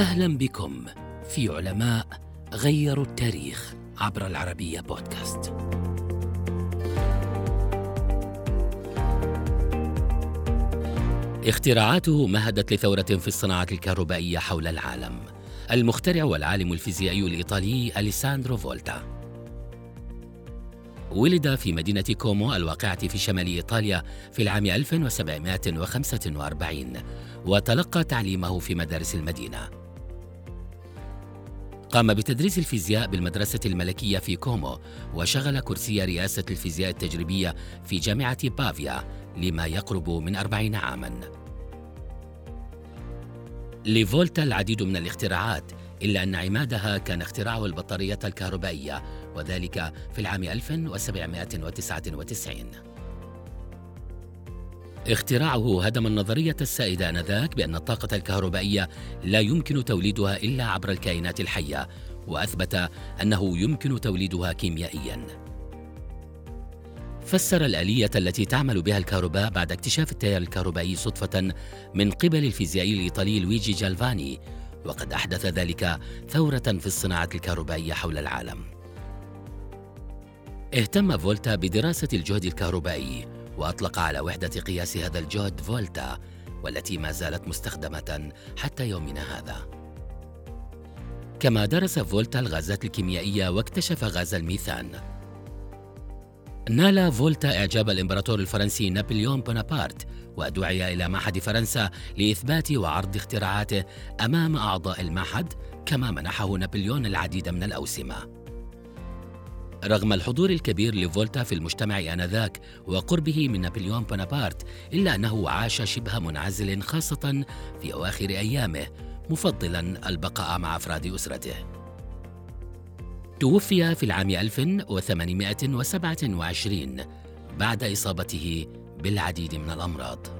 أهلا بكم في علماء غيروا التاريخ عبر العربية بودكاست. اختراعاته مهدت لثورة في الصناعة الكهربائية حول العالم. المخترع والعالم الفيزيائي الإيطالي أليساندرو فولتا. ولد في مدينة كومو الواقعة في شمال إيطاليا في العام 1745 وتلقى تعليمه في مدارس المدينة. قام بتدريس الفيزياء بالمدرسة الملكية في كومو وشغل كرسي رئاسة الفيزياء التجريبية في جامعة بافيا لما يقرب من أربعين عاماً. لفولتا العديد من الاختراعات إلا أن عمادها كان اختراعه البطارية الكهربائية وذلك في العام 1799 اختراعه هدم النظرية السائدة آنذاك بأن الطاقة الكهربائية لا يمكن توليدها إلا عبر الكائنات الحية وأثبت أنه يمكن توليدها كيميائياً فسر الآلية التي تعمل بها الكهرباء بعد اكتشاف التيار الكهربائي صدفة من قبل الفيزيائي الإيطالي لويجي جالفاني وقد أحدث ذلك ثورة في الصناعة الكهربائية حول العالم. اهتم فولتا بدراسة الجهد الكهربائي وأطلق على وحدة قياس هذا الجهد فولتا والتي ما زالت مستخدمة حتى يومنا هذا. كما درس فولتا الغازات الكيميائية واكتشف غاز الميثان. نال فولتا إعجاب الإمبراطور الفرنسي نابليون بونابرت ودعي إلى معهد فرنسا لإثبات وعرض اختراعاته أمام أعضاء المعهد كما منحه نابليون العديد من الأوسمة رغم الحضور الكبير لفولتا في المجتمع آنذاك وقربه من نابليون بونابرت إلا أنه عاش شبه منعزل خاصة في أواخر أيامه مفضلا البقاء مع أفراد أسرته. توفي في العام 1827 بعد إصابته بالعديد من الأمراض.